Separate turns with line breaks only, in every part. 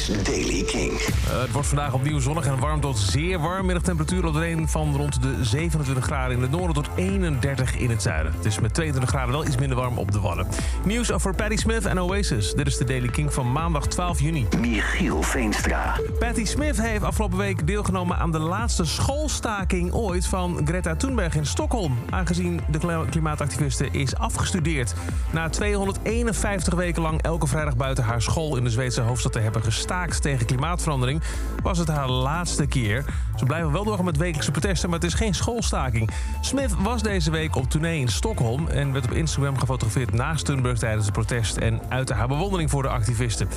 is Daily King.
Uh, het wordt vandaag opnieuw zonnig en warm tot zeer warm. Middagtemperatuur op de een van rond de 27 graden in het noorden tot 31 in het zuiden. Het is met 22 graden wel iets minder warm op de Wadden. Nieuws over Patti Smith en Oasis. Dit is de Daily King van maandag 12 juni.
Michiel Veenstra.
Patti Smith heeft afgelopen week deelgenomen aan de laatste schoolstaking ooit van Greta Thunberg in Stockholm. Aangezien de klimaatactiviste is afgestudeerd. Na 251 weken lang elke vrijdag buiten haar school in de Zweedse hoofdstad te hebben gestaakt tegen klimaatverandering, was het haar laatste keer. Ze blijven wel doorgaan met wekelijkse protesten, maar het is geen schoolstaking. Smith was deze week op tournee in Stockholm en werd op Instagram gefotografeerd naast Thunberg tijdens het protest en uitte haar bewondering voor de activisten.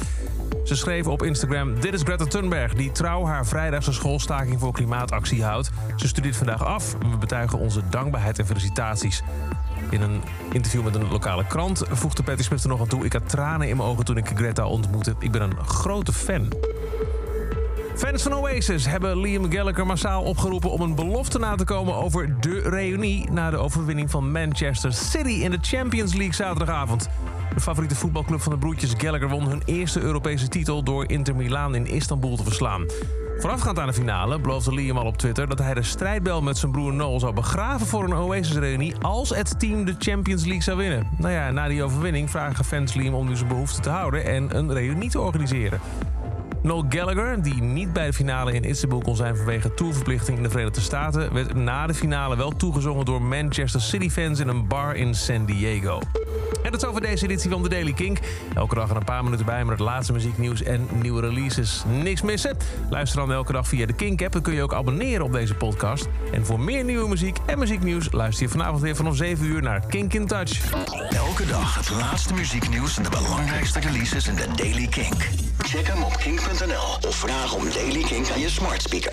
Ze schreef op Instagram: Dit is Greta Thunberg, die trouw haar vrijdagse schoolstaking voor klimaatactie houdt. Ze studeert vandaag af. We betuigen onze dankbaarheid en felicitaties. In een interview met een lokale krant voegde Patty Smith er nog aan toe... ik had tranen in mijn ogen toen ik Greta ontmoette. Ik ben een grote fan. Fans van Oasis hebben Liam Gallagher massaal opgeroepen om een belofte na te komen over de reunie na de overwinning van Manchester City in de Champions League zaterdagavond. De favoriete voetbalclub van de broertjes Gallagher won hun eerste Europese titel door Inter Milaan in Istanbul te verslaan. Voorafgaand aan de finale beloofde Liam al op Twitter dat hij de strijdbel met zijn broer Noel zou begraven voor een Oasis-reunie als het team de Champions League zou winnen. Nou ja, na die overwinning vragen fans Liam om nu zijn behoefte te houden en een reunie te organiseren. Noel Gallagher, die niet bij de finale in Istanbul kon zijn vanwege tourverplichting in de Verenigde Staten, werd na de finale wel toegezongen door Manchester City-fans in een bar in San Diego. En dat is over deze editie van The Daily Kink. Elke dag een paar minuten bij met het laatste muzieknieuws en nieuwe releases. Niks missen? Luister dan elke dag via de Kink-app. Dan kun je ook abonneren op deze podcast. En voor meer nieuwe muziek en muzieknieuws... luister je vanavond weer vanaf 7 uur naar Kink in Touch.
Elke dag het laatste muzieknieuws en de belangrijkste releases in The Daily Kink. Check hem op kink.nl of vraag om Daily Kink aan je smart speaker.